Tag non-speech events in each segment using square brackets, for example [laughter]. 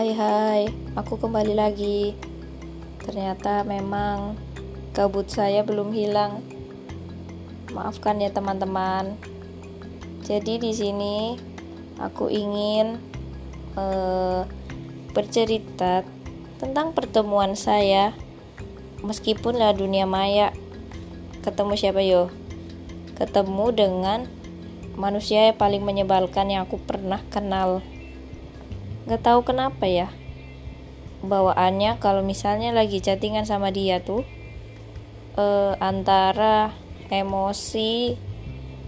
Hai hai, aku kembali lagi. Ternyata memang kabut saya belum hilang. Maafkan ya teman-teman. Jadi di sini aku ingin uh, bercerita tentang pertemuan saya meskipun lah dunia maya. Ketemu siapa yo? Ketemu dengan manusia yang paling menyebalkan yang aku pernah kenal nggak tahu kenapa ya bawaannya kalau misalnya lagi chattingan sama dia tuh eh, antara emosi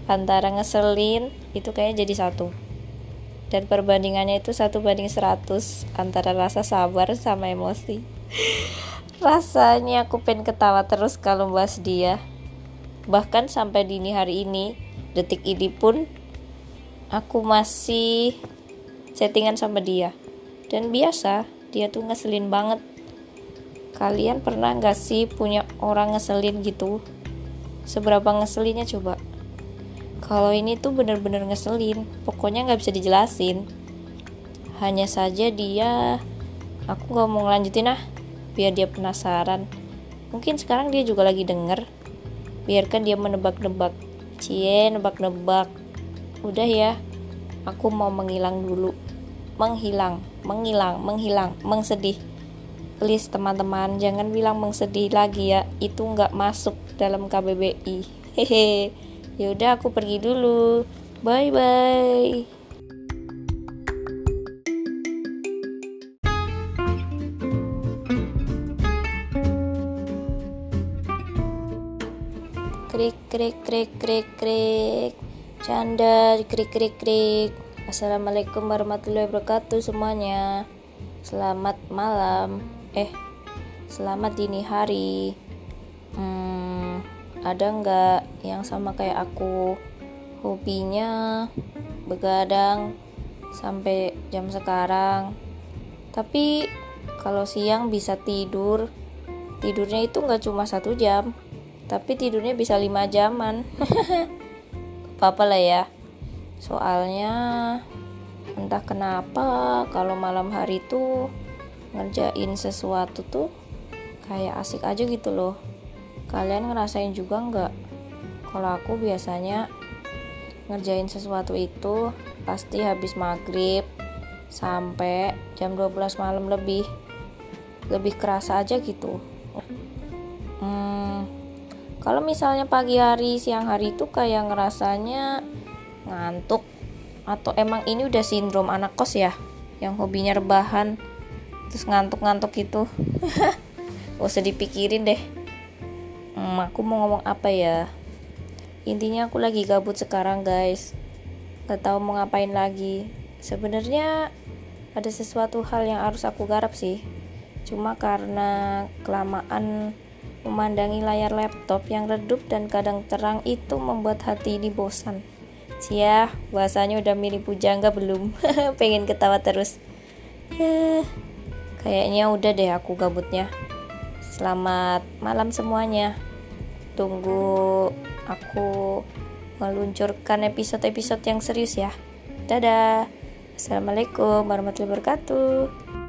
antara ngeselin itu kayaknya jadi satu. Dan perbandingannya itu satu banding 100 antara rasa sabar sama emosi. [laughs] Rasanya aku pengen ketawa terus kalau bahas dia. Bahkan sampai dini hari ini detik ini pun aku masih settingan sama dia. Dan biasa dia tuh ngeselin banget. Kalian pernah gak sih punya orang ngeselin gitu? Seberapa ngeselinnya coba? Kalau ini tuh bener-bener ngeselin pokoknya nggak bisa dijelasin. Hanya saja dia aku gak mau ngelanjutin ah biar dia penasaran. Mungkin sekarang dia juga lagi denger. Biarkan dia menebak-nebak. Cie nebak-nebak. Udah ya aku mau menghilang dulu menghilang menghilang menghilang mengsedih. Please teman-teman jangan bilang mengsedih lagi ya. Itu nggak masuk dalam KBBI hehe. Yaudah aku pergi dulu. Bye bye krik krik krik krik krik. Canda krik krik krik assalamualaikum warahmatullahi wabarakatuh semuanya. Selamat malam. Eh selamat dini hari. Hmm, ada nggak yang sama kayak aku? Hobinya begadang sampai jam sekarang. Tapi kalau siang bisa tidur. Tidurnya itu nggak cuma satu jam tapi tidurnya bisa lima jaman. [laughs] Apa-apa lah ya soalnya entah kenapa kalau malam hari tuh ngerjain sesuatu tuh kayak asik aja gitu loh. Kalian ngerasain juga nggak? Kalau aku biasanya ngerjain sesuatu itu pasti habis maghrib sampai jam 12 malam lebih. Lebih kerasa aja gitu. Hmm, kalau misalnya pagi hari siang hari itu kayak ngerasanya ngantuk. Atau emang ini udah sindrom anak kos ya? Yang hobinya rebahan. Terus ngantuk-ngantuk gitu. [laughs] Gak usah dipikirin deh. Hmm, aku mau ngomong apa ya? Intinya aku lagi gabut sekarang guys. Gak tahu mau ngapain lagi. Sebenarnya ada sesuatu hal yang harus aku garap sih. Cuma karena kelamaan Memandangi layar laptop yang redup dan kadang terang itu membuat hati ini bosan. Cia, bahasanya udah mirip pujangga belum? [laughs] Pengen ketawa terus. Eh, kayaknya udah deh aku gabutnya. Selamat malam semuanya. Tunggu aku meluncurkan episode-episode yang serius ya. Dadah. Assalamualaikum warahmatullahi wabarakatuh.